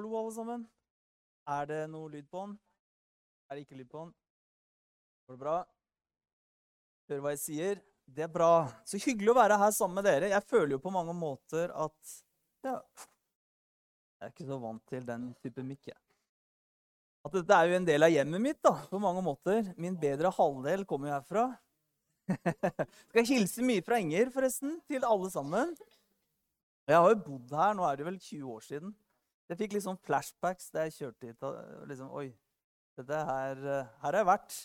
Hallo, alle sammen. Er det noe lyd på den? Er det ikke lyd på den? Går det bra? Hører hva jeg sier? Det er bra. Så hyggelig å være her sammen med dere. Jeg føler jo på mange måter at ja, Jeg er ikke så vant til den type mikk, jeg. At dette er jo en del av hjemmet mitt da, på mange måter. Min bedre halvdel kommer jo herfra. Skal hilse mye fra Inger, forresten, til alle sammen. Jeg har jo bodd her, nå er det vel 20 år siden. Jeg fikk sånn flashbacks da jeg kjørte hit. liksom, Oi, dette her, har jeg vært.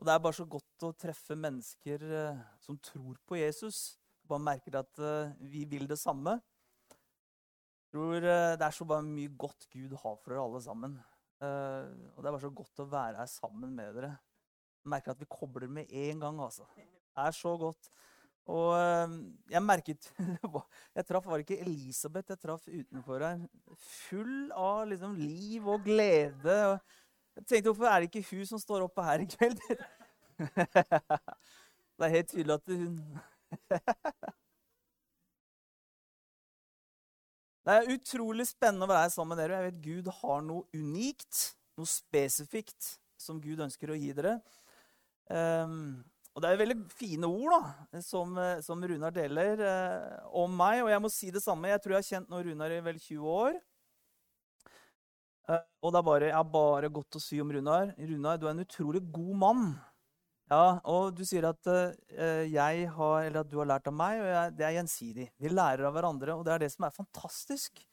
Og det er bare så godt å treffe mennesker eh, som tror på Jesus. Bare merker at eh, vi vil det samme. Jeg tror eh, Det er så bare mye godt Gud har for dere alle sammen. Og det er bare så godt å være her sammen med dere. Jeg merker at vi kobler med en gang. altså. Det er så godt. Og jeg merket Jeg traff var ikke Elisabeth jeg traff utenfor her. Full av liksom liv og glede. jeg tenkte, Hvorfor er det ikke hun som står oppe her i kveld? Det er helt tydelig at hun Det er utrolig spennende å være her sammen med dere. Jeg vet Gud har noe unikt, noe spesifikt, som Gud ønsker å gi dere. Um, og det er veldig fine ord da, som, som Runar deler eh, om meg. Og jeg må si det samme. Jeg tror jeg har kjent nå Runar i vel 20 år. Eh, og det er bare, jeg har bare godt å si om Runar. Runar, du er en utrolig god mann. Ja, og du sier at eh, jeg har, eller at du har lært av meg, og jeg, det er gjensidig. Vi lærer av hverandre, og det er det som er fantastisk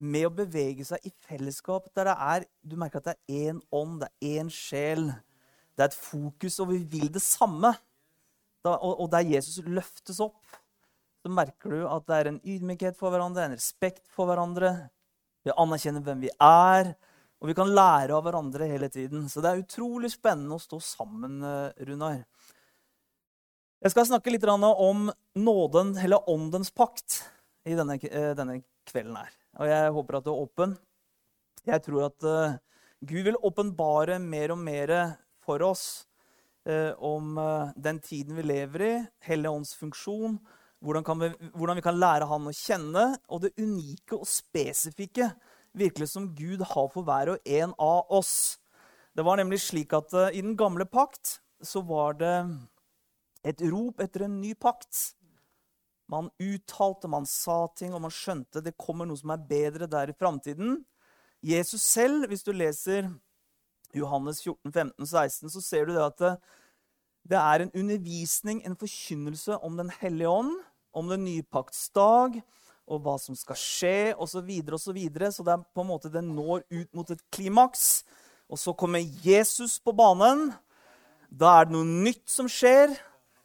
med å bevege seg i fellesskap. Der det er, du merker at det er én ånd, det er én sjel. Det er et fokus, og vi vil det samme. Da, og, og der Jesus løftes opp, så merker du at det er en ydmykhet for hverandre, en respekt for hverandre. Vi anerkjenner hvem vi er. Og vi kan lære av hverandre hele tiden. Så det er utrolig spennende å stå sammen, eh, Runar. Jeg skal snakke litt om nåden, eller åndens pakt, i denne, eh, denne kvelden her. Og jeg håper at du er åpen. Jeg tror at uh, Gud vil åpenbare mer og mer for oss uh, om uh, den tiden vi lever i, Hellige ånds funksjon, hvordan, vi, hvordan vi kan lære Han å kjenne, og det unike og spesifikke virkelig som Gud har for hver og en av oss. Det var nemlig slik at uh, I den gamle pakt så var det et rop etter en ny pakt. Man uttalte, man sa ting, og man skjønte det kommer noe som er bedre der i framtiden. Jesus selv, hvis du leser Johannes 14, 15, 16, så ser du det at det, det er en undervisning, en forkynnelse om Den hellige ånd, om den nye pakts dag, og hva som skal skje, osv. Så, videre, og så, videre. så det er på en måte den når ut mot et klimaks. Og så kommer Jesus på banen. Da er det noe nytt som skjer.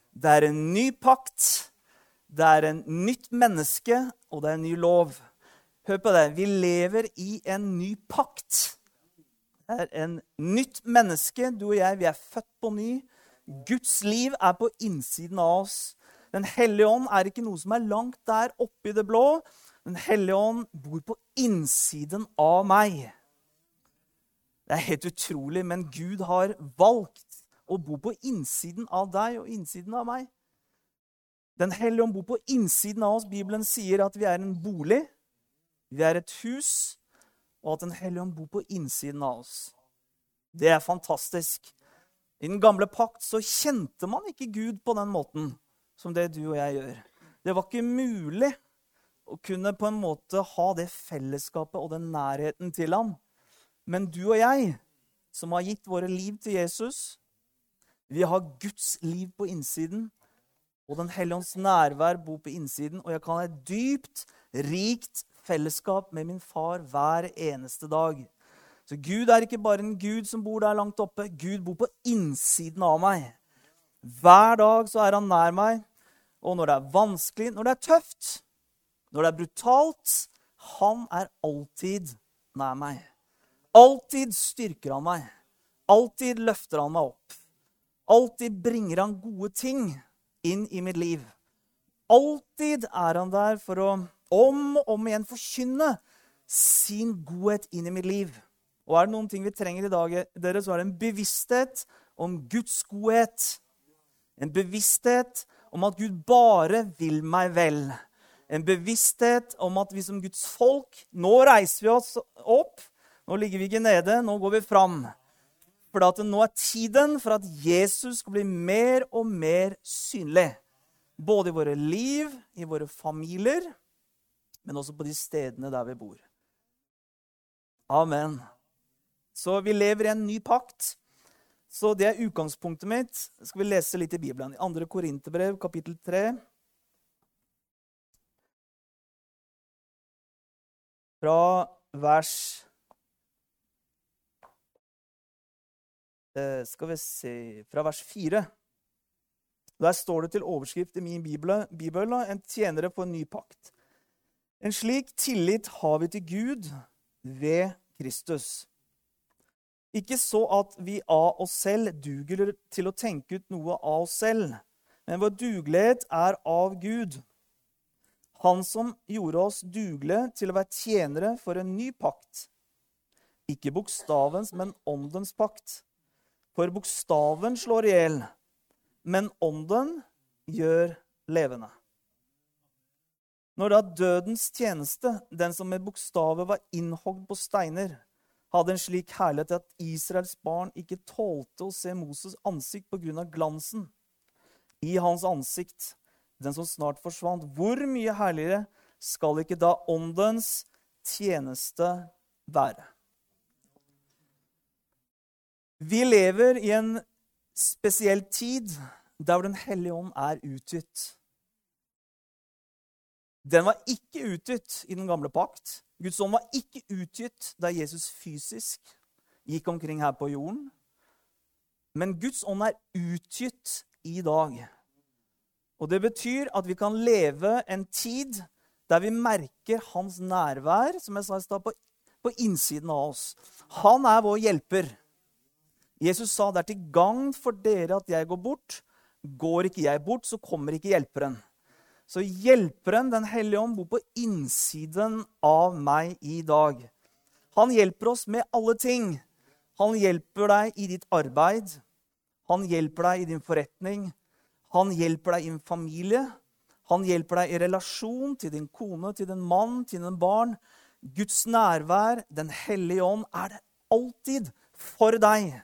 Det er en ny pakt. Det er en nytt menneske, og det er en ny lov. Hør på det. Vi lever i en ny pakt. Er en nytt menneske. Du og jeg, vi er født på ny. Guds liv er på innsiden av oss. Den hellige ånd er ikke noe som er langt der oppe i det blå. Den hellige ånd bor på innsiden av meg. Det er helt utrolig, men Gud har valgt å bo på innsiden av deg og innsiden av meg. Den hellige ånd bor på innsiden av oss. Bibelen sier at vi er en bolig, vi er et hus, og at Den hellige ånd bor på innsiden av oss. Det er fantastisk. I den gamle pakt så kjente man ikke Gud på den måten som det du og jeg gjør. Det var ikke mulig å kunne på en måte ha det fellesskapet og den nærheten til ham. Men du og jeg, som har gitt våre liv til Jesus, vi har Guds liv på innsiden. Og Den hellige ånds nærvær bor på innsiden. Og jeg kan ha et dypt, rikt fellesskap med min far hver eneste dag. Så Gud er ikke bare en Gud som bor der langt oppe. Gud bor på innsiden av meg. Hver dag så er han nær meg. Og når det er vanskelig, når det er tøft, når det er brutalt Han er alltid nær meg. Alltid styrker han meg. Alltid løfter han meg opp. Alltid bringer han gode ting inn i mitt liv. Alltid er han der for å om og om igjen forkynne sin godhet inn i mitt liv. Og er det noen ting vi trenger i dag, dere, så er det en bevissthet om Guds godhet. En bevissthet om at Gud bare vil meg vel. En bevissthet om at vi som Guds folk Nå reiser vi oss opp. Nå ligger vi ikke nede, nå går vi fram. For at nå er tiden for at Jesus skal bli mer og mer synlig. Både i våre liv, i våre familier, men også på de stedene der vi bor. Amen. Så vi lever i en ny pakt. Så det er utgangspunktet mitt. Skal vi lese litt i Bibelen. I 2. Korinterbrev, kapittel 3. Fra vers eh, Skal vi se Fra vers 4. Der står det til overskrift i min bibel, bibel en tjenere på en ny pakt. En slik tillit har vi til Gud ved Kristus. Ikke så at vi av oss selv duger til å tenke ut noe av oss selv, men vår dugelighet er av Gud. Han som gjorde oss dugelige til å være tjenere for en ny pakt. Ikke bokstavens, men åndens pakt. For bokstaven slår i hjel, men ånden gjør levende. Når da dødens tjeneste, den som med bokstavet var innhogd på steiner, hadde en slik herlighet at Israels barn ikke tålte å se Moses' ansikt pga. glansen i hans ansikt, den som snart forsvant. Hvor mye herligere skal ikke da åndens tjeneste være? Vi lever i en spesiell tid der Den hellige ånd er utgitt. Den var ikke utgitt i den gamle pakt. Guds ånd var ikke utgitt da Jesus fysisk gikk omkring her på jorden. Men Guds ånd er utgitt i dag. Og det betyr at vi kan leve en tid der vi merker hans nærvær, som jeg sa i stad, på, på innsiden av oss. Han er vår hjelper. Jesus sa det er til gagn for dere at jeg går bort. Går ikke jeg bort, så kommer ikke hjelperen. Så hjelperen, Den hellige ånd, bor på innsiden av meg i dag. Han hjelper oss med alle ting. Han hjelper deg i ditt arbeid. Han hjelper deg i din forretning. Han hjelper deg i en familie. Han hjelper deg i relasjon til din kone, til din mann, til din barn. Guds nærvær, Den hellige ånd, er det alltid for deg.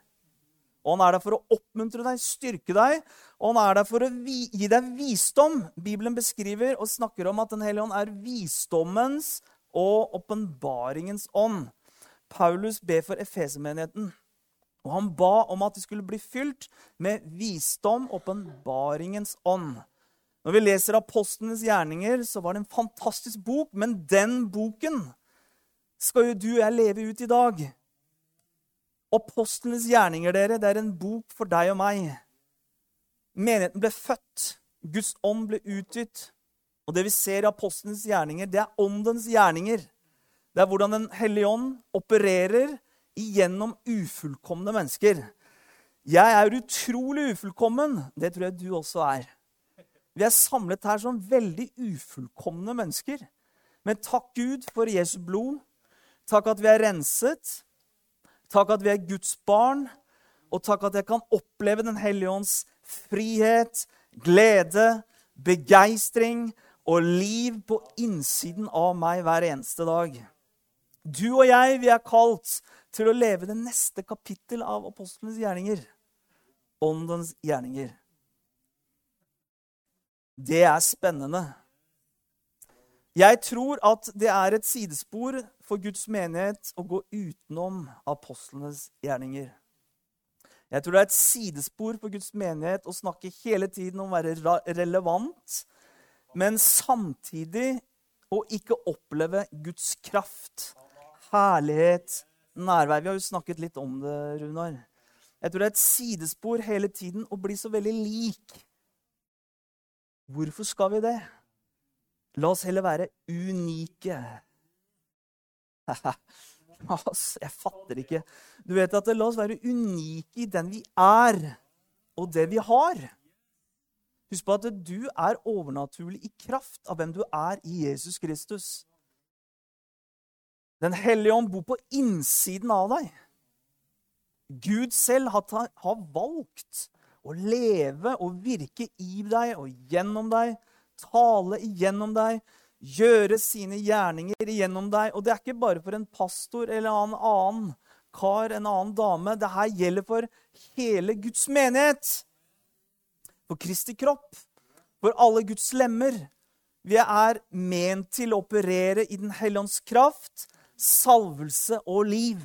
Og han er der for å oppmuntre deg, styrke deg, og han er der for å gi deg visdom. Bibelen beskriver og snakker om at Den hellige ånd er visdommens og åpenbaringens ånd. Paulus ber for Efesemenigheten, og han ba om at de skulle bli fylt med visdom, åpenbaringens ånd. Når vi leser apostlenes gjerninger, så var det en fantastisk bok, men den boken skal jo du og jeg leve ut i dag. Apostlenes gjerninger, dere, det er en bok for deg og meg. Menigheten ble født. Guds ånd ble utgitt. Og det vi ser i apostlenes gjerninger, det er åndens gjerninger. Det er hvordan Den hellige ånd opererer igjennom ufullkomne mennesker. Jeg er utrolig ufullkommen. Det tror jeg du også er. Vi er samlet her som veldig ufullkomne mennesker. Men takk Gud for Jesu blod. Takk at vi er renset. Takk at vi er Guds barn, og takk at jeg kan oppleve Den hellige ånds frihet, glede, begeistring og liv på innsiden av meg hver eneste dag. Du og jeg, vi er kalt til å leve det neste kapittel av apostlenes gjerninger. Åndens gjerninger. Det er spennende. Jeg tror at det er et sidespor for Guds menighet å gå utenom apostlenes gjerninger. Jeg tror det er et sidespor for Guds menighet å snakke hele tiden om å være relevant, men samtidig å ikke oppleve Guds kraft, herlighet, nærvær. Vi har jo snakket litt om det, Runar. Jeg tror det er et sidespor hele tiden å bli så veldig lik. Hvorfor skal vi det? La oss heller være unike. jeg fatter ikke. Du vet at La oss være unike i den vi er, og det vi har. Husk på at du er overnaturlig i kraft av hvem du er i Jesus Kristus. Den hellige ånd bor på innsiden av deg. Gud selv har, valgt å leve og virke i deg og gjennom deg, tale igjennom deg, gjøre sine gjerninger gjennom deg. Og det er ikke bare for en pastor eller en annen kar, en annen dame. Det her gjelder for hele Guds menighet. For Kristi kropp. For alle Guds lemmer. Vi er ment til å operere i Den hellige ånds kraft, salvelse og liv.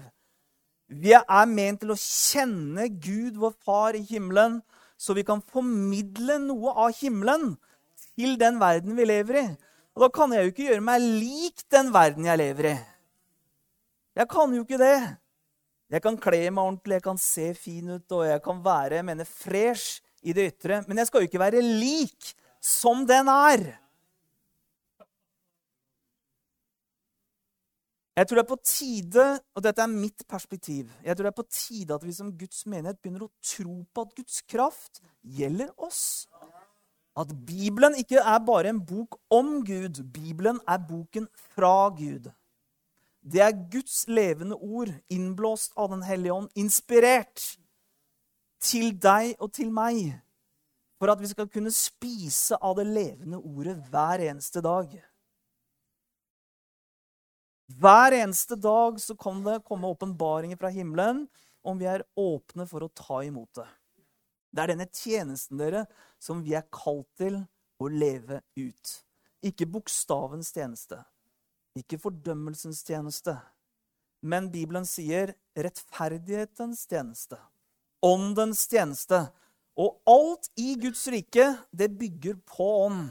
Vi er ment til å kjenne Gud, vår Far i himmelen, så vi kan formidle noe av himmelen til den verden vi lever i. Og da kan jeg jo ikke gjøre meg lik den verden jeg lever i. Jeg kan jo ikke det. Jeg kan kle meg ordentlig, jeg kan se fin ut, og jeg kan være jeg mener, fresh i det ytre. Men jeg skal jo ikke være lik som den er. Jeg tror det er på tide, og dette er mitt perspektiv, jeg tror det er på tide at vi som Guds menighet begynner å tro på at Guds kraft gjelder oss. At Bibelen ikke er bare en bok om Gud. Bibelen er boken fra Gud. Det er Guds levende ord, innblåst av Den hellige ånd, inspirert til deg og til meg, for at vi skal kunne spise av det levende ordet hver eneste dag. Hver eneste dag så kan det komme åpenbaringer fra himmelen om vi er åpne for å ta imot det. Det er denne tjenesten dere, som vi er kalt til å leve ut. Ikke bokstavens tjeneste, ikke fordømmelsens tjeneste, men Bibelen sier rettferdighetens tjeneste, åndens tjeneste. Og alt i Guds rike, det bygger på ånd.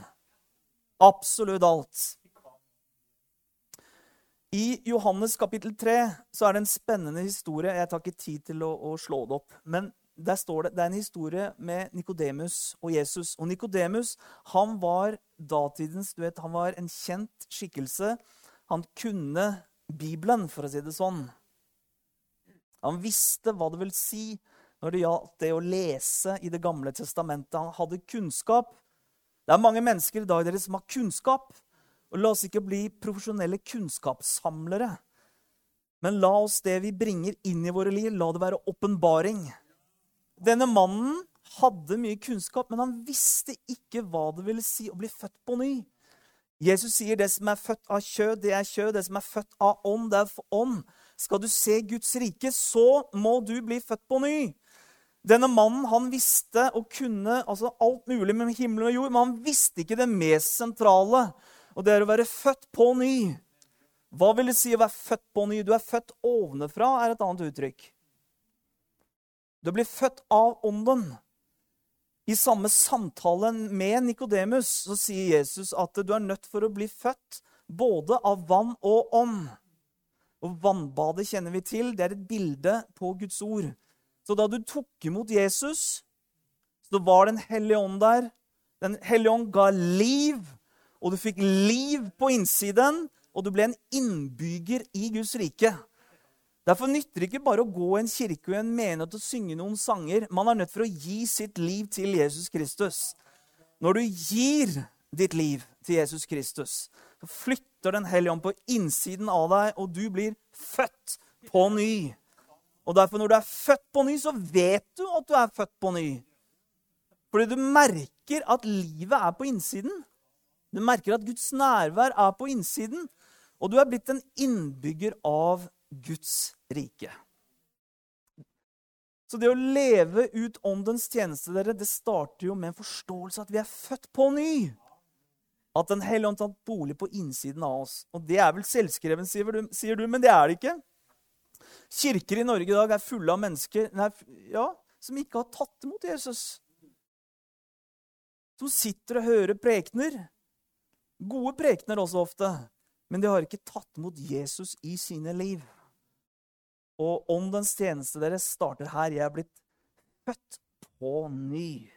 Absolutt alt. I Johannes kapittel 3 så er det en spennende historie. Jeg tar ikke tid til å, å slå det opp. Men der står det, det er en historie med Nikodemus og Jesus. Og Nikodemus han var datidens du vet, han var en kjent skikkelse. Han kunne Bibelen, for å si det sånn. Han visste hva det vil si når det gjaldt det å lese i Det gamle testamentet. Han hadde kunnskap. Det er mange mennesker i dag dere som har kunnskap. Og La oss ikke bli profesjonelle kunnskapssamlere. Men la oss det vi bringer inn i våre liv, la det være åpenbaring. Denne mannen hadde mye kunnskap, men han visste ikke hva det ville si å bli født på ny. Jesus sier det som er født av kjød, det er kjød. Det som er født av ånd, det er for ånd. Skal du se Guds rike, så må du bli født på ny. Denne mannen han visste og kunne altså alt mulig med himmel og jord, men han visste ikke det mest sentrale, og det er å være født på ny. Hva vil det si å være født på ny? Du er født ovenfra, er et annet uttrykk. Du blir født av ånden. I samme samtale med Nikodemus sier Jesus at du er nødt for å bli født både av vann og ånd. Og Vannbadet kjenner vi til. Det er et bilde på Guds ord. Så da du tok imot Jesus, så var Den hellige ånd der. Den hellige ånd ga liv, og du fikk liv på innsiden. Og du ble en innbygger i Guds rike. Derfor nytter det ikke bare å gå i en kirke og en menighet og synge noen sanger. Man er nødt for å gi sitt liv til Jesus Kristus. Når du gir ditt liv til Jesus Kristus, så flytter Den hellige ånd på innsiden av deg, og du blir født på ny. Og derfor, når du er født på ny, så vet du at du er født på ny. Fordi du merker at livet er på innsiden. Du merker at Guds nærvær er på innsiden. Og du er blitt en innbygger av Guds rike. Så det å leve ut åndens tjeneste dere, det starter jo med en forståelse at vi er født på ny. At Den hellige ånd tatt bolig på innsiden av oss. Og Det er vel selvskreven, sier du, sier du, men det er det ikke. Kirker i Norge i dag er fulle av mennesker nei, ja, som ikke har tatt imot Jesus. Som sitter og hører prekener. Gode prekener også ofte. Men de har ikke tatt imot Jesus i sine liv. Og åndens tjeneste deres starter her. Jeg er blitt født på ny.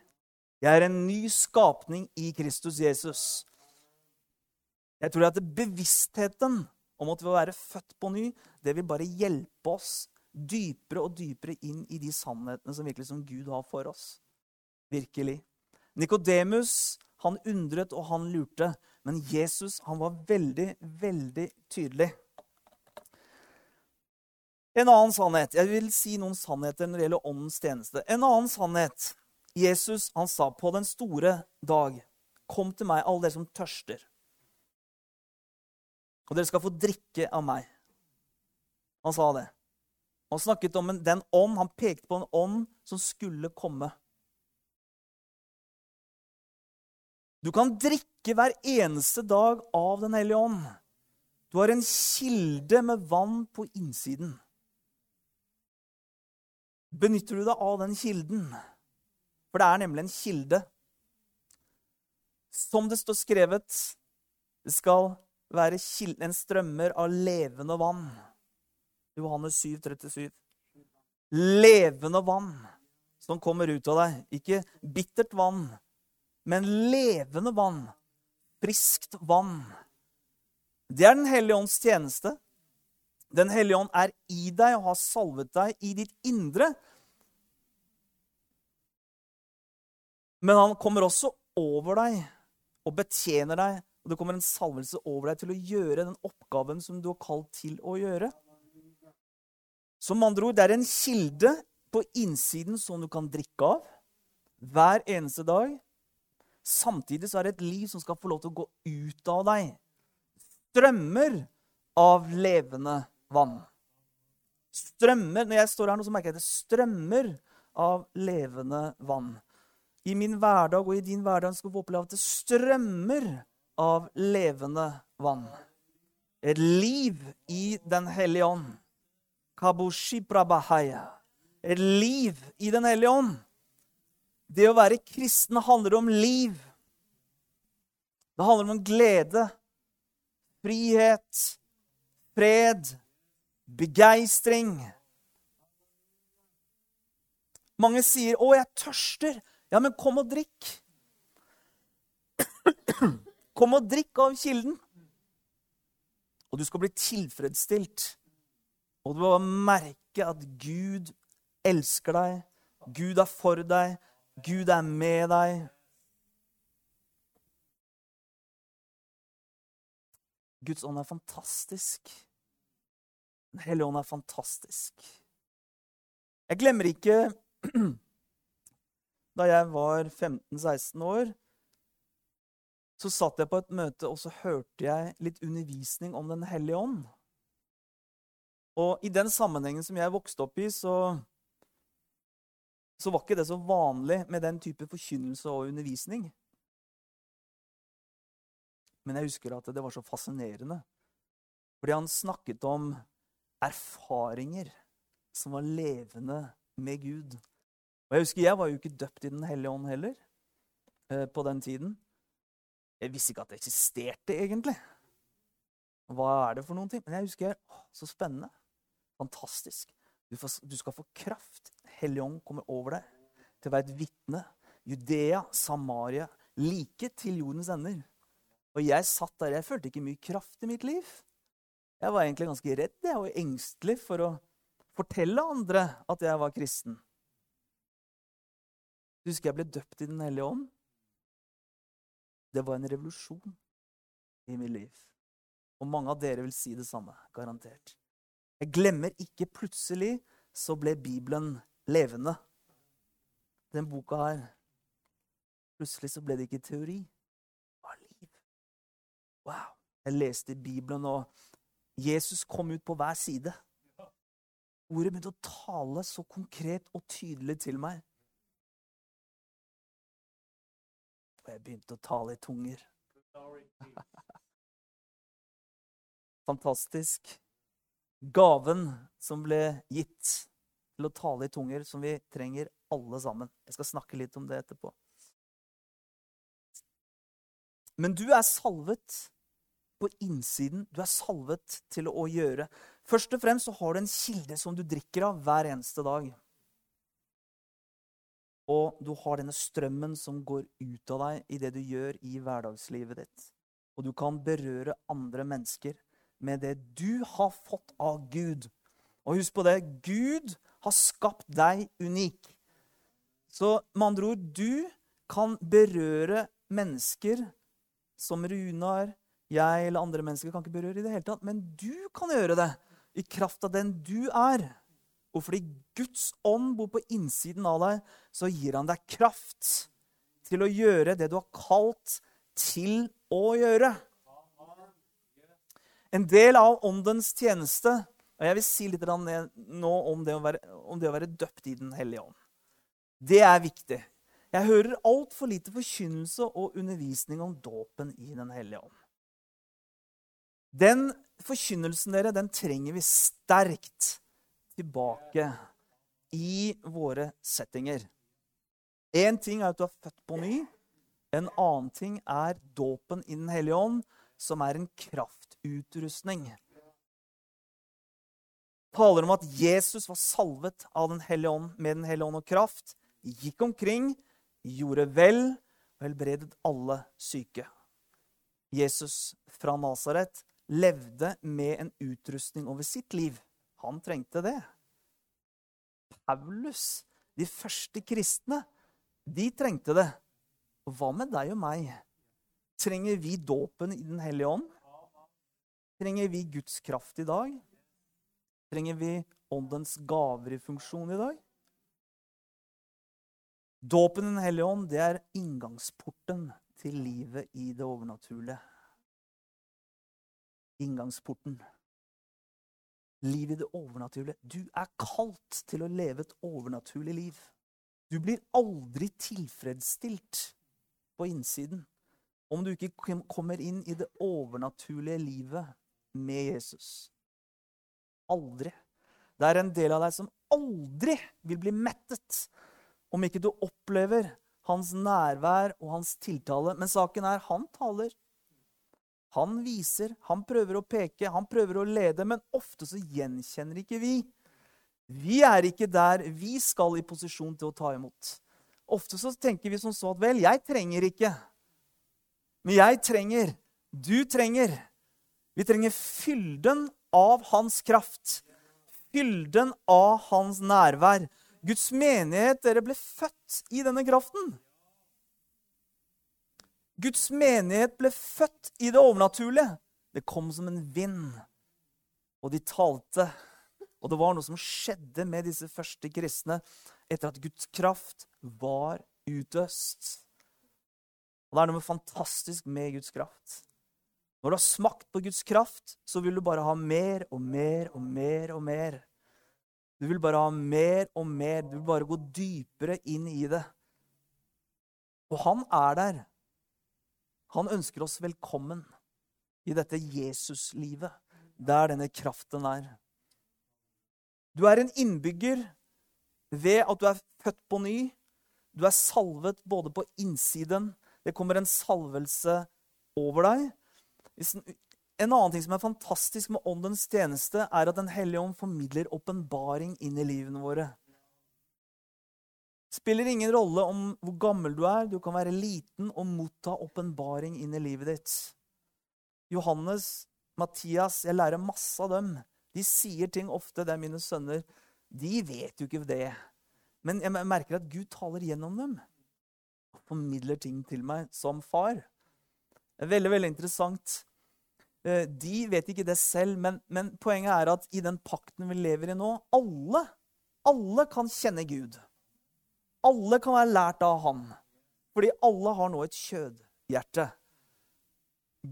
Jeg er en ny skapning i Kristus Jesus. Jeg tror at bevisstheten om at vi vil være født på ny, det vil bare hjelpe oss dypere og dypere inn i de sannhetene som virkelig som Gud har for oss. Virkelig. Nikodemus han undret og han lurte, men Jesus han var veldig, veldig tydelig. En annen sannhet. Jeg vil si noen sannheter når det gjelder åndens tjeneste. En annen sannhet. Jesus han sa på den store dag, 'Kom til meg, alle dere som tørster'. Og dere skal få drikke av meg. Han sa det. Han snakket om en, den ånd, han pekte på en ånd som skulle komme. Du kan drikke hver eneste dag av Den hellige ånd. Du har en kilde med vann på innsiden. Benytter du deg av den kilden? For det er nemlig en kilde. Som det står skrevet, det skal være en strømmer av levende vann. Johannes 7, 37. Levende vann som kommer ut av deg. Ikke bittert vann, men levende vann. Friskt vann. Det er Den hellige ånds tjeneste. Den hellige ånd er i deg og har salvet deg i ditt indre. Men han kommer også over deg og betjener deg. Og det kommer en salvelse over deg til å gjøre den oppgaven som du er kalt til å gjøre. Som andre ord, det er en kilde på innsiden som du kan drikke av hver eneste dag. Samtidig så er det et liv som skal få lov til å gå ut av deg. Strømmer av levende vann. Strømmer, Når jeg står her nå, så merker jeg at det strømmer av levende vann. I min hverdag og i din hverdag skal vi oppleve at det strømmer av levende vann. Et liv i Den hellige ånd. Et liv i Den hellige ånd. Det å være kristen handler om liv. Det handler om glede, frihet, fred, begeistring. Mange sier 'Å, jeg tørster'. Ja, men kom og drikk. Kom og drikk av kilden. Og du skal bli tilfredsstilt. Og du må merke at Gud elsker deg. Gud er for deg. Gud er med deg. Guds ånd er fantastisk. Den hellige ånd er fantastisk. Jeg glemmer ikke da jeg var 15-16 år. Så satt jeg på et møte, og så hørte jeg litt undervisning om Den hellige ånd. Og i den sammenhengen som jeg vokste opp i, så, så var ikke det så vanlig med den type forkynnelse og undervisning. Men jeg husker at det var så fascinerende. Fordi han snakket om erfaringer som var levende med Gud. Og Jeg husker jeg var jo ikke døpt i Den hellige ånd heller eh, på den tiden. Jeg visste ikke at det eksisterte, egentlig. Hva er det for noen ting? Men jeg husker å, Så spennende. Fantastisk. Du, får, du skal få kraft. Hellige ånd kommer over deg til å være et vitne. Judea, Samaria, like til jordens ender. Og jeg satt der, jeg følte ikke mye kraft i mitt liv. Jeg var egentlig ganske redd jeg, og engstelig for å fortelle andre at jeg var kristen. Du husker jeg ble døpt i Den hellige ånd. Det var en revolusjon i mitt liv. Og mange av dere vil si det samme. Garantert. Jeg glemmer ikke plutselig så ble Bibelen levende. Den boka her Plutselig så ble det ikke teori. Det var liv. Wow. Jeg leste Bibelen, og Jesus kom ut på hver side. Ordet begynte å tale så konkret og tydelig til meg. Og jeg begynte å tale i tunger. Fantastisk. Gaven som ble gitt til å tale i tunger, som vi trenger alle sammen. Jeg skal snakke litt om det etterpå. Men du er salvet på innsiden. Du er salvet til å gjøre. Først og fremst så har du en kilde som du drikker av hver eneste dag. Og du har denne strømmen som går ut av deg i det du gjør i hverdagslivet ditt. Og du kan berøre andre mennesker med det du har fått av Gud. Og husk på det Gud har skapt deg unik. Så med andre ord, du kan berøre mennesker som Runar, jeg eller andre mennesker kan ikke berøre i det hele tatt. Men du kan gjøre det i kraft av den du er. Og fordi Guds ånd bor på innsiden av deg, så gir han deg kraft til å gjøre det du har kalt til å gjøre. En del av åndens tjeneste og Jeg vil si litt nå om det, være, om det å være døpt i Den hellige ånd. Det er viktig. Jeg hører altfor lite forkynnelse og undervisning om dåpen i Den hellige ånd. Den forkynnelsen dere, den trenger vi sterkt tilbake i våre settinger. Én ting er at du er født på ny. En annen ting er dåpen i Den hellige ånd, som er en kraftutrustning. Taler om at Jesus var salvet av Den hellige ånd med Den hellige ånd og kraft. Gikk omkring, gjorde vel og helbredet alle syke. Jesus fra Nasaret levde med en utrustning over sitt liv. Han trengte det. Paulus, de første kristne, de trengte det. Og hva med deg og meg? Trenger vi dåpen i Den hellige ånd? Trenger vi Guds kraft i dag? Trenger vi åndens gaver i funksjon i dag? Dåpen i Den hellige ånd det er inngangsporten til livet i det overnaturlige. Inngangsporten. Liv i det overnaturlige. Du er kalt til å leve et overnaturlig liv. Du blir aldri tilfredsstilt på innsiden om du ikke kommer inn i det overnaturlige livet med Jesus. Aldri. Det er en del av deg som aldri vil bli mettet om ikke du opplever hans nærvær og hans tiltale. Men saken er han taler. Han viser, han prøver å peke, han prøver å lede, men ofte så gjenkjenner ikke vi. Vi er ikke der vi skal i posisjon til å ta imot. Ofte så tenker vi som så at vel, jeg trenger ikke. Men jeg trenger. Du trenger. Vi trenger fylden av hans kraft. Fylden av hans nærvær. Guds menighet, dere ble født i denne kraften. Guds menighet ble født i det overnaturlige. Det kom som en vind, og de talte. Og det var noe som skjedde med disse første kristne etter at Guds kraft var utøst. Og Det er noe fantastisk med Guds kraft. Når du har smakt på Guds kraft, så vil du bare ha mer og mer og mer og mer. Du vil bare ha mer og mer. Du vil bare gå dypere inn i det. Og han er der. Han ønsker oss velkommen i dette Jesuslivet, der denne kraften er. Du er en innbygger ved at du er født på ny. Du er salvet både på innsiden Det kommer en salvelse over deg. En annen ting som er fantastisk med åndens tjeneste, er at Den hellige ånd formidler åpenbaring inn i livene våre. Spiller ingen rolle om hvor gammel du er. Du kan være liten og motta åpenbaring inn i livet ditt. Johannes, Mathias, jeg lærer masse av dem. De sier ting ofte, det er mine sønner. De vet jo ikke det. Men jeg merker at Gud taler gjennom dem og formidler ting til meg som far. Det er veldig, veldig interessant. Eh, de vet ikke det selv, men, men poenget er at i den pakten vi lever i nå Alle, alle kan kjenne Gud. Alle kan være lært av Han. Fordi alle har nå et kjødhjerte.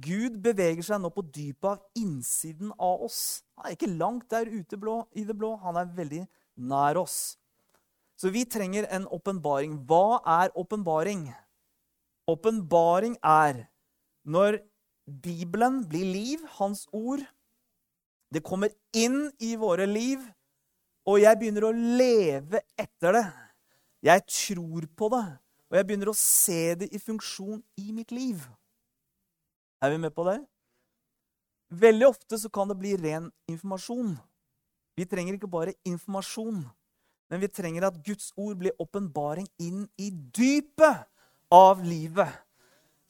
Gud beveger seg nå på dypet av innsiden av oss. Han er ikke langt der ute blå, i det blå. Han er veldig nær oss. Så vi trenger en åpenbaring. Hva er åpenbaring? Åpenbaring er når Bibelen blir liv, Hans ord. Det kommer inn i våre liv, og jeg begynner å leve etter det. Jeg tror på det, og jeg begynner å se det i funksjon i mitt liv. Er vi med på det? Veldig ofte så kan det bli ren informasjon. Vi trenger ikke bare informasjon, men vi trenger at Guds ord blir åpenbaring inn i dypet av livet.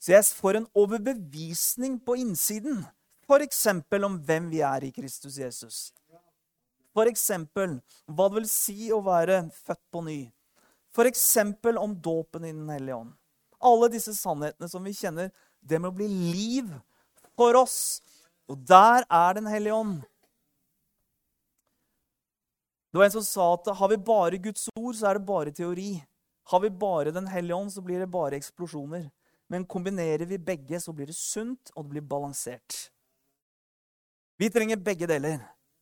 Så jeg får en overbevisning på innsiden, f.eks. om hvem vi er i Kristus Jesus. F.eks. hva det vil si å være født på ny. F.eks. om dåpen i Den hellige ånd. Alle disse sannhetene som vi kjenner, det må bli liv for oss. Og der er Den hellige ånd. Det var en som sa at har vi bare Guds ord, så er det bare teori. Har vi bare Den hellige ånd, så blir det bare eksplosjoner. Men kombinerer vi begge, så blir det sunt, og det blir balansert. Vi trenger begge deler.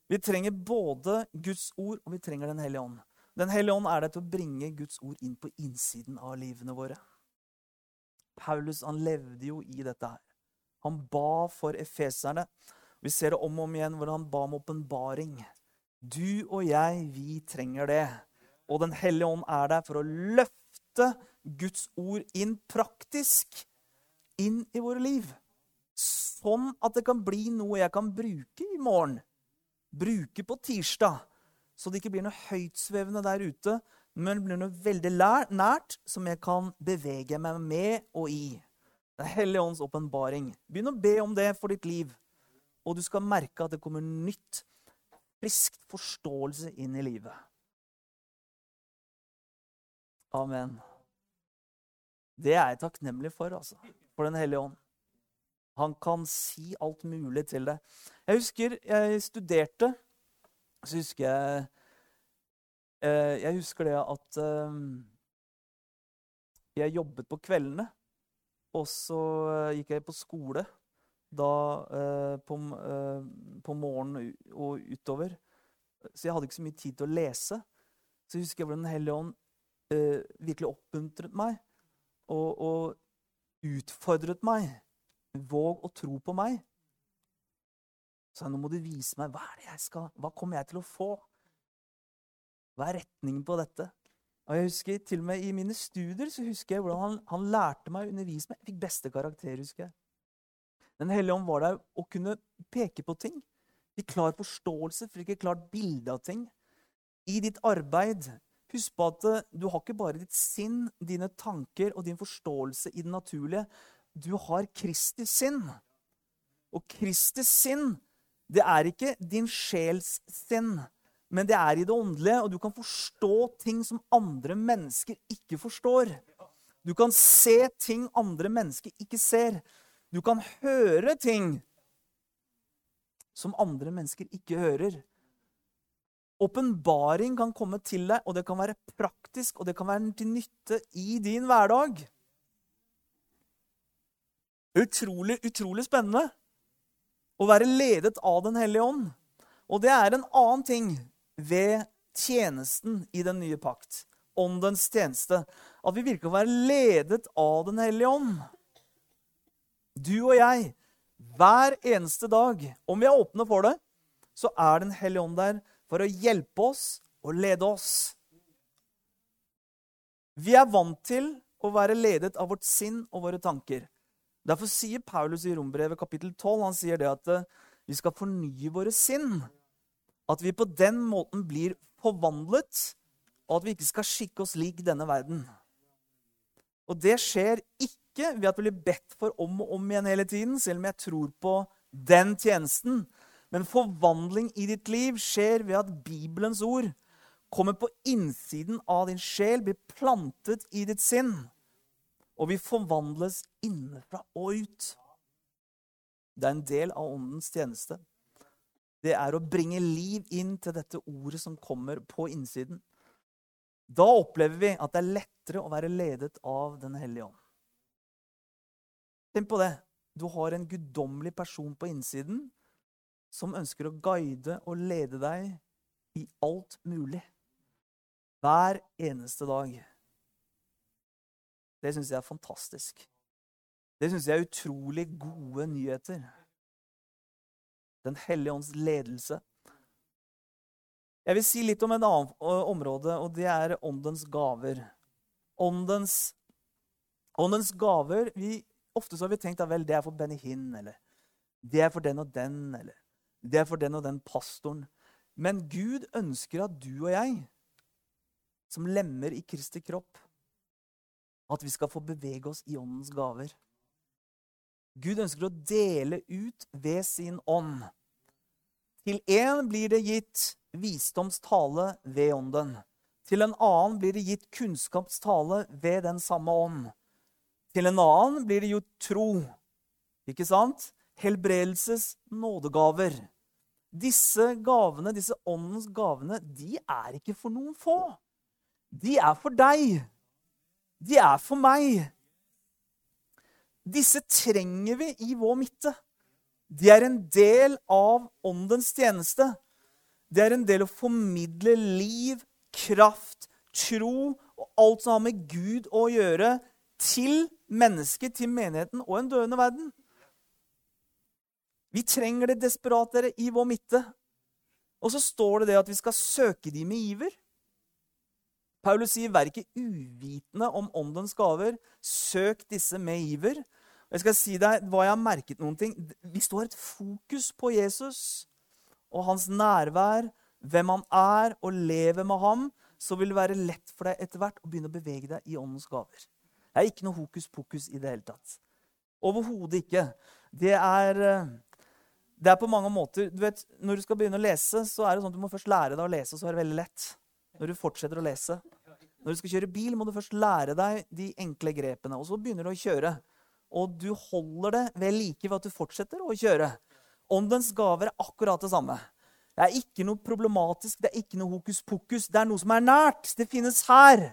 Vi trenger både Guds ord og vi trenger Den hellige ånd. Den hellige ånd er der til å bringe Guds ord inn på innsiden av livene våre. Paulus han levde jo i dette her. Han ba for efeserne. Vi ser det om og om igjen hvor han ba om åpenbaring. Du og jeg, vi trenger det. Og Den hellige ånd er der for å løfte Guds ord inn praktisk inn i våre liv. Sånn at det kan bli noe jeg kan bruke i morgen. Bruke på tirsdag. Så det ikke blir noe høytsvevende der ute, men det blir noe veldig nært som jeg kan bevege meg med og i. Den hellige ånds åpenbaring. Begynn å be om det for ditt liv. Og du skal merke at det kommer nytt, friskt forståelse inn i livet. Amen. Det er jeg takknemlig for, altså. For Den hellige ånd. Han kan si alt mulig til deg. Jeg husker jeg studerte. Så husker jeg eh, Jeg husker det at eh, jeg jobbet på kveldene. Og så eh, gikk jeg på skole da på, på morgenen og utover. Så jeg hadde ikke så mye tid til å lese. Så jeg husker jeg hvordan Den hellige ånd virkelig oppmuntret meg og, og utfordret meg. Våg å tro på meg. Så nå må du vise meg hva er det jeg skal, hva kommer jeg til å få. Hva er retningen på dette? Og jeg husker til og med I mine studier så husker jeg hvordan han, han lærte meg å undervise meg. Jeg fikk beste karakter. husker jeg. Den hellige ånd var der og kunne peke på ting. Fikk klar forståelse, fikk et klart bilde av ting. I ditt arbeid Husk på at eh, du har ikke bare ditt sinn, dine tanker og din forståelse i det naturlige. Du har Kristi sinn. Og Kristi sinn det er ikke din sjels sinn, men det er i det åndelige, og du kan forstå ting som andre mennesker ikke forstår. Du kan se ting andre mennesker ikke ser. Du kan høre ting som andre mennesker ikke hører. Åpenbaring kan komme til deg, og det kan være praktisk, og det kan være til nytte i din hverdag. Utrolig, utrolig spennende å være ledet av Den hellige ånd. Og det er en annen ting ved tjenesten i den nye pakt, åndens tjeneste, at vi virker å være ledet av Den hellige ånd. Du og jeg, hver eneste dag, om vi er åpne for det, så er Den hellige ånd der for å hjelpe oss og lede oss. Vi er vant til å være ledet av vårt sinn og våre tanker. Derfor sier Paulus i Rombrevet kapittel 12 han sier det at eh, vi skal fornye våre sinn. At vi på den måten blir forvandlet, og at vi ikke skal skikke oss lik denne verden. Og det skjer ikke ved at vi blir bedt for om og om igjen hele tiden, selv om jeg tror på den tjenesten. Men forvandling i ditt liv skjer ved at Bibelens ord kommer på innsiden av din sjel, blir plantet i ditt sinn og vi forvandles innenfra og ut. Det er en del av åndens tjeneste. Det er å bringe liv inn til dette ordet som kommer på innsiden. Da opplever vi at det er lettere å være ledet av Den hellige ånd. Tenk på det. Du har en guddommelig person på innsiden som ønsker å guide og lede deg i alt mulig. Hver eneste dag. Det syns jeg er fantastisk. Det syns jeg er utrolig gode nyheter. Den hellige ånds ledelse. Jeg vil si litt om et annet område, og det er åndens gaver. Åndens, åndens gaver vi, Ofte så har vi tenkt at vel, det er for Benny Hinn, eller det er for den og den, eller det er for den og den pastoren. Men Gud ønsker at du og jeg, som lemmer i Kristi kropp, at vi skal få bevege oss i åndens gaver. Gud ønsker å dele ut ved sin ånd. Til én blir det gitt visdomstale ved ånden. Til en annen blir det gitt kunnskapstale ved den samme ånd. Til en annen blir det gjort tro. Ikke sant? Helbredelses nådegaver. Disse gavene, disse åndens gavene, de er ikke for noen få. De er for deg de er for meg. Disse trenger vi i vår midte. De er en del av åndens tjeneste. Det er en del å formidle liv, kraft, tro og alt som har med Gud å gjøre, til mennesket, til menigheten og en døende verden. Vi trenger det desperat dere, i vår midte. Og så står det det at vi skal søke de med iver. Paulus sier, 'Vær ikke uvitende om åndens gaver. Søk disse med iver.' Jeg skal si deg hva jeg har merket noen ting. Hvis du har et fokus på Jesus og hans nærvær, hvem han er, og lever med ham, så vil det være lett for deg etter hvert å begynne å bevege deg i åndens gaver. Det er ikke noe hokus pokus i det hele tatt. Overhodet ikke. Det er, eh, det er på mange måter du vet, Når du skal begynne å lese, så er det sånn at du må først lære deg å lese, og så er det veldig lett. Når du fortsetter å lese. Når du skal kjøre bil, må du først lære deg de enkle grepene. Og så begynner du å kjøre. Og du holder det ved like ved at du fortsetter å kjøre. Åndens gaver er akkurat det samme. Det er ikke noe problematisk, det er ikke noe hokus pokus. Det er noe som er nært. Det finnes her.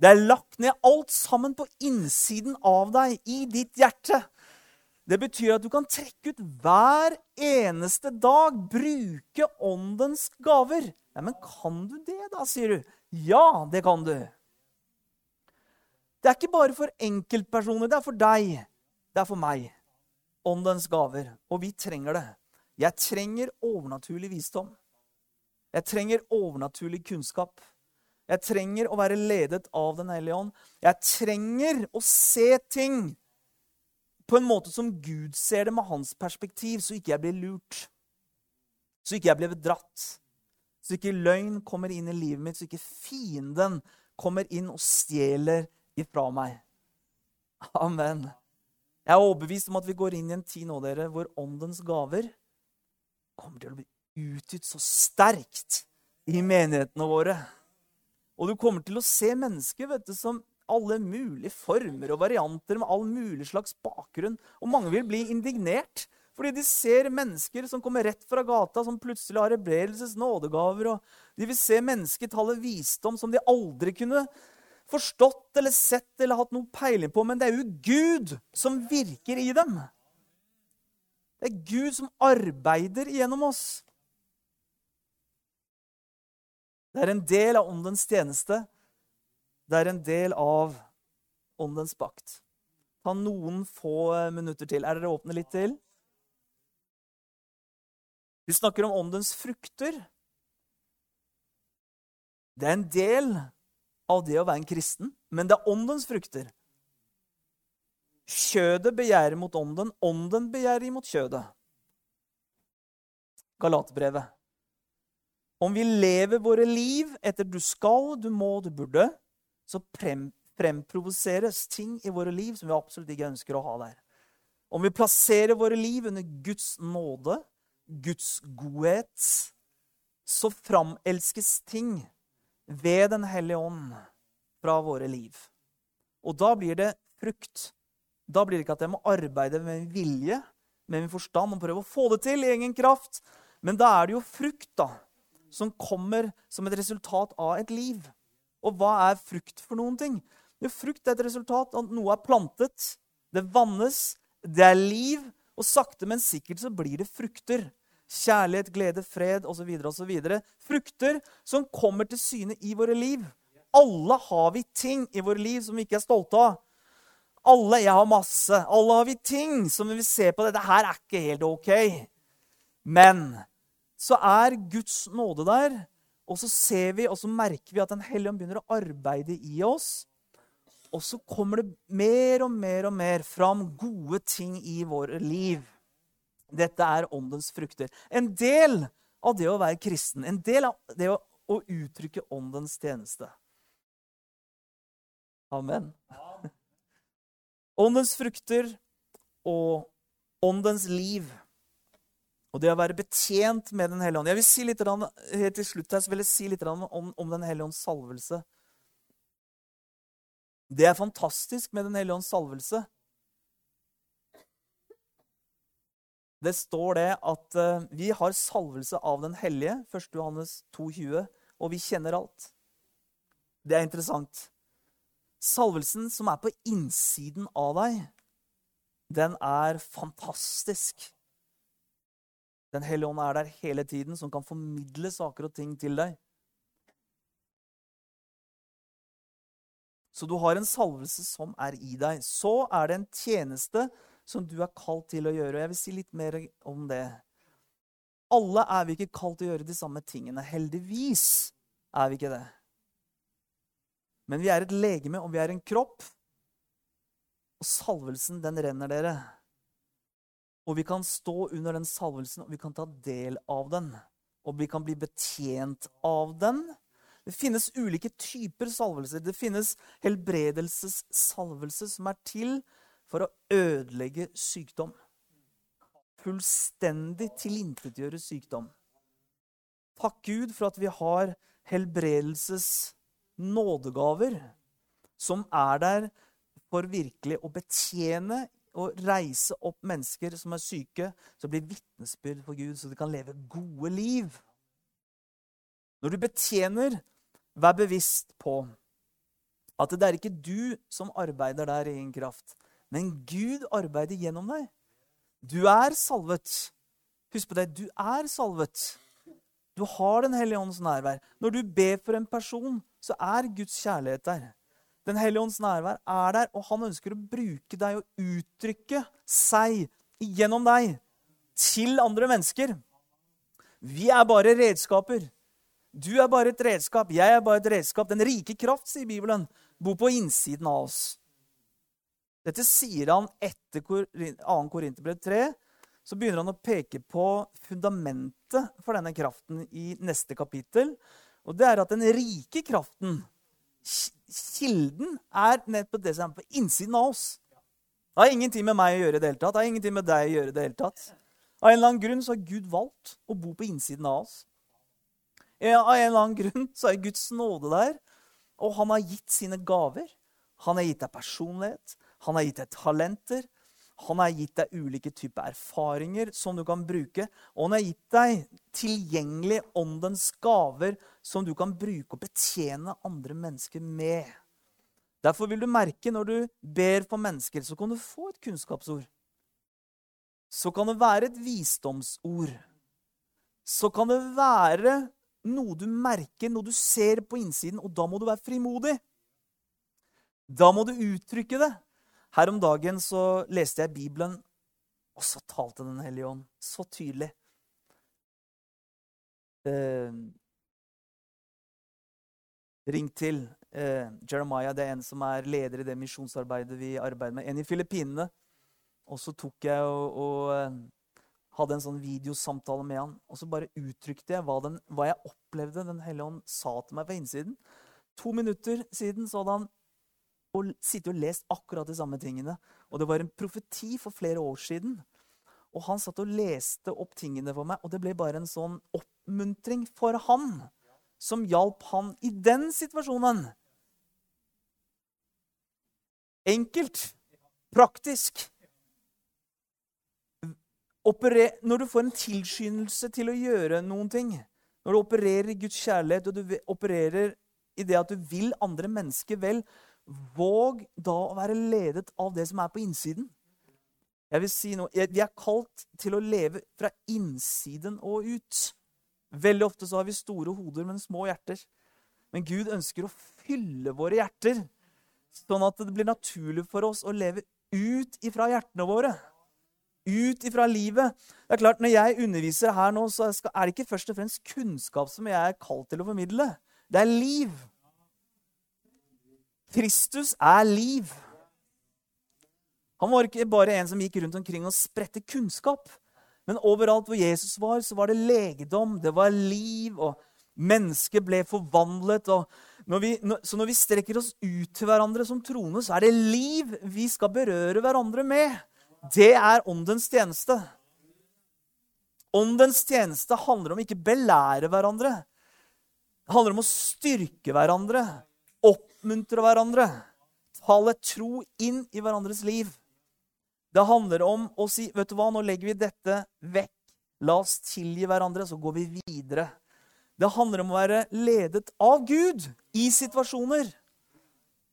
Det er lagt ned alt sammen på innsiden av deg, i ditt hjerte. Det betyr at du kan trekke ut hver eneste dag, bruke åndens gaver. Nei, men kan du det, da, sier du. Ja, det kan du. Det er ikke bare for enkeltpersoner. Det er for deg. Det er for meg. Åndens gaver. Og vi trenger det. Jeg trenger overnaturlig visdom. Jeg trenger overnaturlig kunnskap. Jeg trenger å være ledet av Den hellige ånd. Jeg trenger å se ting på en måte som Gud ser det med hans perspektiv, så ikke jeg blir lurt. Så ikke jeg blir bedratt. Så ikke løgn kommer inn i livet mitt, så ikke fienden kommer inn og stjeler ifra meg. Amen. Jeg er overbevist om at vi går inn i en tid nå dere, hvor åndens gaver kommer til å bli utgitt så sterkt i menighetene våre. Og du kommer til å se mennesker vet du, som alle mulige former og varianter med all mulig slags bakgrunn. Og mange vil bli indignert fordi de ser mennesker som kommer rett fra gata, som plutselig har hebreelses nådegaver. og De vil se mennesker tale visdom som de aldri kunne forstått eller sett eller hatt noe peiling på. Men det er jo Gud som virker i dem. Det er Gud som arbeider gjennom oss. Det er en del av åndens tjeneste. Det er en del av åndens pakt. Ta noen få eh, minutter til. Er dere åpne litt til? Vi snakker om åndens frukter. Det er en del av det å være en kristen, men det er åndens frukter. Kjødet begjærer mot ånden, ånden begjærer imot kjødet. Galatebrevet. Om vi lever våre liv etter du skal, du må, du burde, så fremprovoseres ting i våre liv som vi absolutt ikke ønsker å ha der. Om vi plasserer våre liv under Guds nåde, Guds godhet, så framelskes ting ved Den hellige ånd fra våre liv. Og da blir det frukt. Da blir det ikke at jeg må arbeide med min vilje, med min forstand og prøve å få det til i egen kraft. Men da er det jo frukt da, som kommer som et resultat av et liv. Og hva er frukt for noen ting? Jo, frukt er et resultat av at noe er plantet, det vannes, det er liv, og sakte, men sikkert så blir det frukter. Kjærlighet, glede, fred osv. osv. Frukter som kommer til syne i våre liv. Alle har vi ting i våre liv som vi ikke er stolte av. Alle, Jeg har masse. Alle har vi ting som vi vil se på. Dette her er ikke helt ok. Men så er Guds nåde der, og så ser vi og så merker vi at Den hellige ånd begynner å arbeide i oss. Og så kommer det mer og mer og mer fram gode ting i våre liv. Dette er åndens frukter. En del av det å være kristen, en del av det å, å uttrykke åndens tjeneste. Amen. Åndens frukter og åndens liv. Og det å være betjent med Den hellige ånd. Jeg vil si litt, helt til slutt her, så vil jeg si litt om, om Den hellige ånds salvelse. Det er fantastisk med Den hellige ånds salvelse. Det står det at uh, vi har salvelse av Den hellige, 1. Johannes 2,20, og vi kjenner alt. Det er interessant. Salvelsen som er på innsiden av deg, den er fantastisk. Den hellige ånd er der hele tiden, som kan formidle saker og ting til deg. Så du har en salvelse som er i deg. Så er det en tjeneste som du er kalt til å gjøre. og Jeg vil si litt mer om det. Alle er vi ikke kalt til å gjøre de samme tingene. Heldigvis er vi ikke det. Men vi er et legeme, og vi er en kropp. Og salvelsen, den renner dere. Og vi kan stå under den salvelsen, og vi kan ta del av den. Og vi kan bli betjent av den. Det finnes ulike typer salvelser. Det finnes helbredelsessalvelse som er til for å ødelegge sykdom. Fullstendig tilintetgjøre sykdom. Takk Gud for at vi har helbredelses nådegaver som er der for virkelig å betjene og reise opp mennesker som er syke, som blir vitnesbyrd for Gud, så de kan leve gode liv. Når du betjener Vær bevisst på at det er ikke du som arbeider der i egen kraft, men Gud arbeider gjennom deg. Du er salvet. Husk på det. Du er salvet. Du har Den hellige ånds nærvær. Når du ber for en person, så er Guds kjærlighet der. Den hellige ånds nærvær er der, og han ønsker å bruke deg og uttrykke seg gjennom deg til andre mennesker. Vi er bare redskaper. Du er bare et redskap, jeg er bare et redskap. Den rike kraft, sier Bibelen, bor på innsiden av oss. Dette sier han etter 2. Korinterbrev 3. Så begynner han å peke på fundamentet for denne kraften i neste kapittel. Og det er at den rike kraften, kilden, er nettopp det som er på innsiden av oss. Det har ingenting med meg å gjøre i det hele tatt. Det har ingenting med deg å gjøre i det hele tatt. Av en eller annen grunn så har Gud valgt å bo på innsiden av oss. Av en eller annen grunn så er Guds nåde der. Og han har gitt sine gaver. Han har gitt deg personlighet, han har gitt deg talenter. Han har gitt deg ulike typer erfaringer som du kan bruke. Og han har gitt deg tilgjengelig åndens gaver som du kan bruke og betjene andre mennesker med. Derfor vil du merke når du ber for mennesker, så kan du få et kunnskapsord. Så kan det være et visdomsord. Så kan det være noe du merker, noe du ser på innsiden, og da må du være frimodig. Da må du uttrykke det. Her om dagen så leste jeg Bibelen, og så talte Den hellige ånd så tydelig. Eh, ring til eh, Jeremiah, det er en som er leder i det misjonsarbeidet vi arbeider med. En i Filippinene. Og så tok jeg og, og eh, hadde en sånn videosamtale med han, og så bare uttrykte jeg hva, den, hva jeg opplevde Den hellige ånd sa til meg på innsiden. To minutter siden så hadde han og sittet og lest akkurat de samme tingene. Og det var en profeti for flere år siden. Og han satt og leste opp tingene for meg, og det ble bare en sånn oppmuntring for han som hjalp han i den situasjonen. Enkelt. Praktisk når du får en tilskyndelse til å gjøre noen ting, når du opererer i Guds kjærlighet og du opererer i det at du vil andre mennesker vel, våg da å være ledet av det som er på innsiden. Jeg vil si noe, Vi er kalt til å leve fra innsiden og ut. Veldig ofte så har vi store hoder, men små hjerter. Men Gud ønsker å fylle våre hjerter, sånn at det blir naturlig for oss å leve ut ifra hjertene våre ut ifra livet. Det er klart, Når jeg underviser her nå, så er det ikke først og fremst kunnskap som jeg er kalt til å formidle. Det er liv. Kristus er liv. Han var ikke bare en som gikk rundt omkring og spredte kunnskap. Men overalt hvor Jesus var, så var det legedom, det var liv, og mennesket ble forvandlet. når vi, så når vi strekker oss ut til hverandre som troende, så er det liv vi skal berøre hverandre med. Det er åndens tjeneste. Åndens tjeneste handler om ikke belære hverandre. Det handler om å styrke hverandre, oppmuntre hverandre, tale tro inn i hverandres liv. Det handler om å si vet du hva, nå legger vi dette vekk. La oss tilgi hverandre, så går vi videre. Det handler om å være ledet av Gud i situasjoner.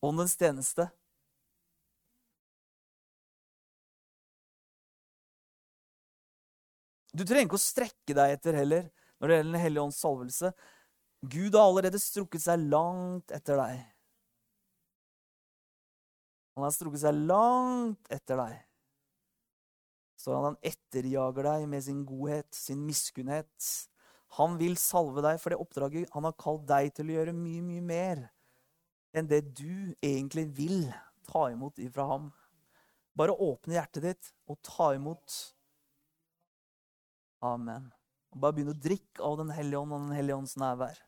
Åndens tjeneste. Du trenger ikke å strekke deg etter heller når det gjelder Den hellige ånds salvelse. Gud har allerede strukket seg langt etter deg. Han har strukket seg langt etter deg. Så han etterjager deg med sin godhet, sin miskunnhet. Han vil salve deg for det oppdraget han har kalt deg til å gjøre mye, mye mer enn det du egentlig vil ta imot ifra ham. Bare åpne hjertet ditt og ta imot. Amen. Bare begynn å drikke av Den hellige ånd og Den hellige ånds nærvær.